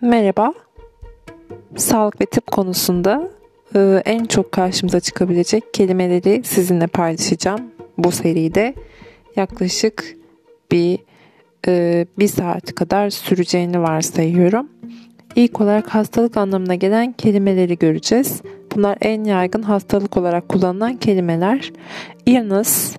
Merhaba. Sağlık ve tıp konusunda e, en çok karşımıza çıkabilecek kelimeleri sizinle paylaşacağım bu seride. Yaklaşık bir e, bir saat kadar süreceğini varsayıyorum. İlk olarak hastalık anlamına gelen kelimeleri göreceğiz. Bunlar en yaygın hastalık olarak kullanılan kelimeler. Illness,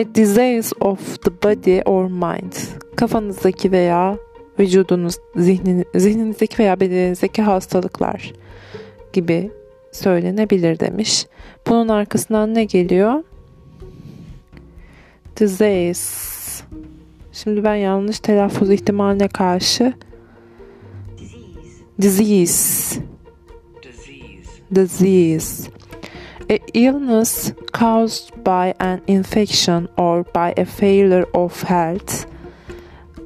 a disease of the body or mind. Kafanızdaki veya vücudunuz, zihnin, zihninizdeki veya bedeninizdeki hastalıklar gibi söylenebilir demiş. Bunun arkasından ne geliyor? Disease. Şimdi ben yanlış telaffuz ihtimaline karşı disease disease a illness caused by an infection or by a failure of health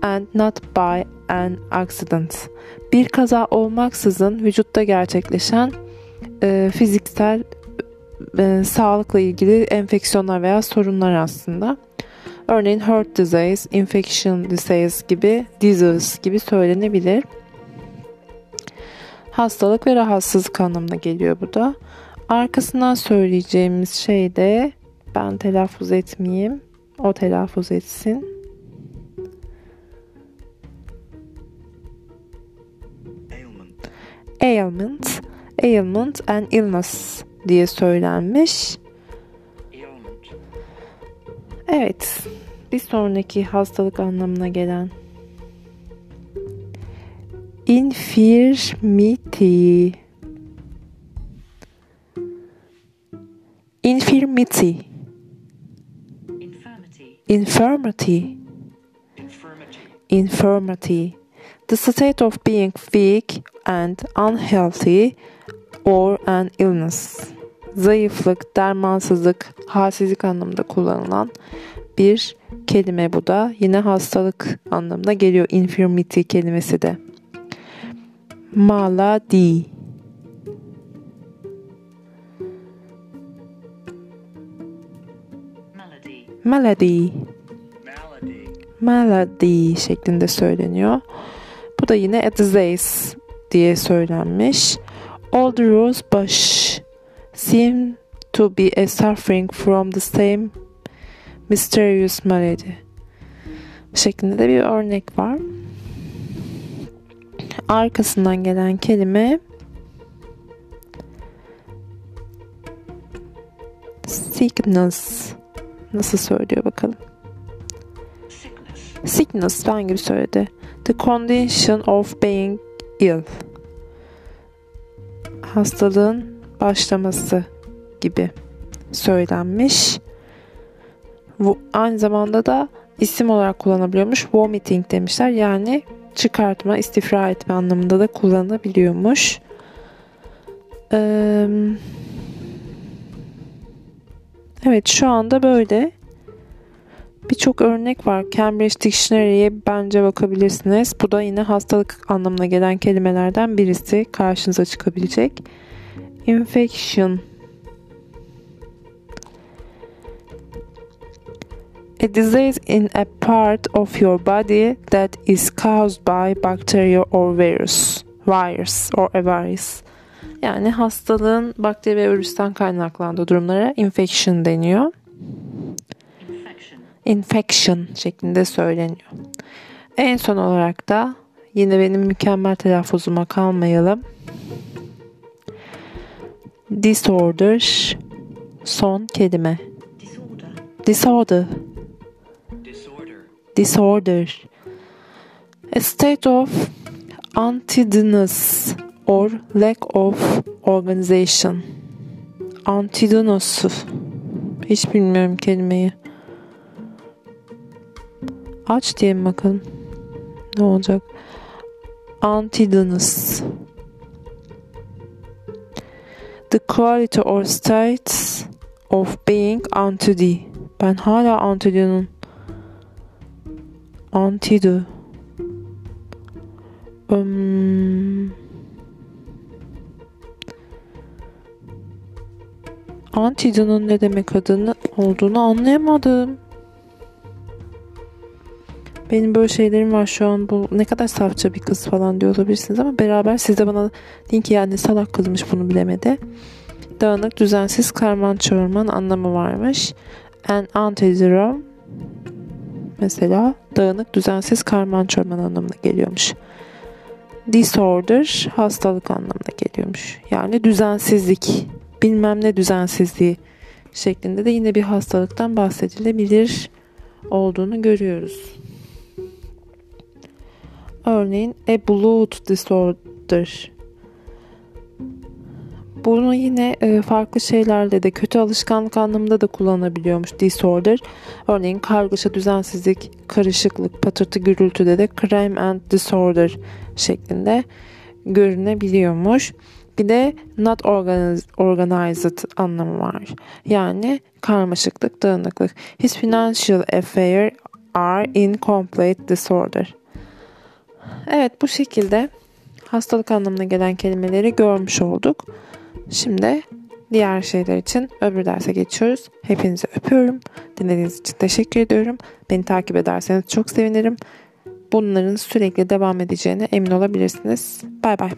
and not by an accident. Bir kaza olmaksızın vücutta gerçekleşen e, fiziksel e, sağlıkla ilgili enfeksiyonlar veya sorunlar aslında. Örneğin heart disease, infection disease gibi disease gibi söylenebilir. Hastalık ve rahatsızlık anlamına geliyor bu da. Arkasından söyleyeceğimiz şey de ben telaffuz etmeyeyim. O telaffuz etsin. Ailment, ailment and illness diye söylenmiş. Evet, bir sonraki hastalık anlamına gelen. İnfirmity. İnfirmity. İnfirmity. İnfirmity the state of being weak and unhealthy or an illness. Zayıflık, dermansızlık, halsizlik anlamında kullanılan bir kelime bu da. Yine hastalık anlamına geliyor infirmity kelimesi de. Maladi. Malady. Malady şeklinde söyleniyor. Bu da yine a disease diye söylenmiş. All the rose bush seem to be a suffering from the same mysterious malady. Şeklinde de bir örnek var. Arkasından gelen kelime sickness. Nasıl söylüyor bakalım. Sickness ben gibi söyledi. The condition of being ill. Hastalığın başlaması gibi söylenmiş. Aynı zamanda da isim olarak kullanabiliyormuş. Vomiting demişler. Yani çıkartma, istifra etme anlamında da kullanılabiliyormuş. evet şu anda böyle. Birçok örnek var. Cambridge Dictionary'ye bence bakabilirsiniz. Bu da yine hastalık anlamına gelen kelimelerden birisi karşınıza çıkabilecek. Infection A disease in a part of your body that is caused by bacteria or virus. Virus or a virus. Yani hastalığın bakteri ve virüsten kaynaklandığı durumlara infection deniyor infection şeklinde söyleniyor. En son olarak da yine benim mükemmel telaffuzuma kalmayalım. Disorder son kelime. Disorder. Disorder. Disorder. A state of antidonus or lack of organization. Antidonus. Hiç bilmiyorum kelimeyi. Aç diye mi bakalım? Ne olacak? Antidonus. The quality or states of being antidi. Ben hala antidonun antido. Um, antidonun ne demek adını olduğunu anlayamadım. Benim böyle şeylerim var şu an bu ne kadar safça bir kız falan diyor olabilirsiniz ama beraber siz de bana deyin ki yani salak kızmış bunu bilemedi. Dağınık, düzensiz, karman çorman anlamı varmış. An antizero mesela dağınık, düzensiz, karman çorman anlamına geliyormuş. Disorder hastalık anlamına geliyormuş. Yani düzensizlik, bilmem ne düzensizliği şeklinde de yine bir hastalıktan bahsedilebilir olduğunu görüyoruz. Örneğin a blood disorder. Bunu yine e, farklı şeylerle de kötü alışkanlık anlamında da kullanabiliyormuş disorder. Örneğin kargaşa, düzensizlik, karışıklık, patırtı, gürültüde de crime and disorder şeklinde görünebiliyormuş. Bir de not organized anlamı var. Yani karmaşıklık, dağınıklık. His financial affairs are in complete disorder. Evet bu şekilde hastalık anlamına gelen kelimeleri görmüş olduk. Şimdi diğer şeyler için öbür derse geçiyoruz. Hepinizi öpüyorum. Dinlediğiniz için teşekkür ediyorum. Beni takip ederseniz çok sevinirim. Bunların sürekli devam edeceğine emin olabilirsiniz. Bay bay.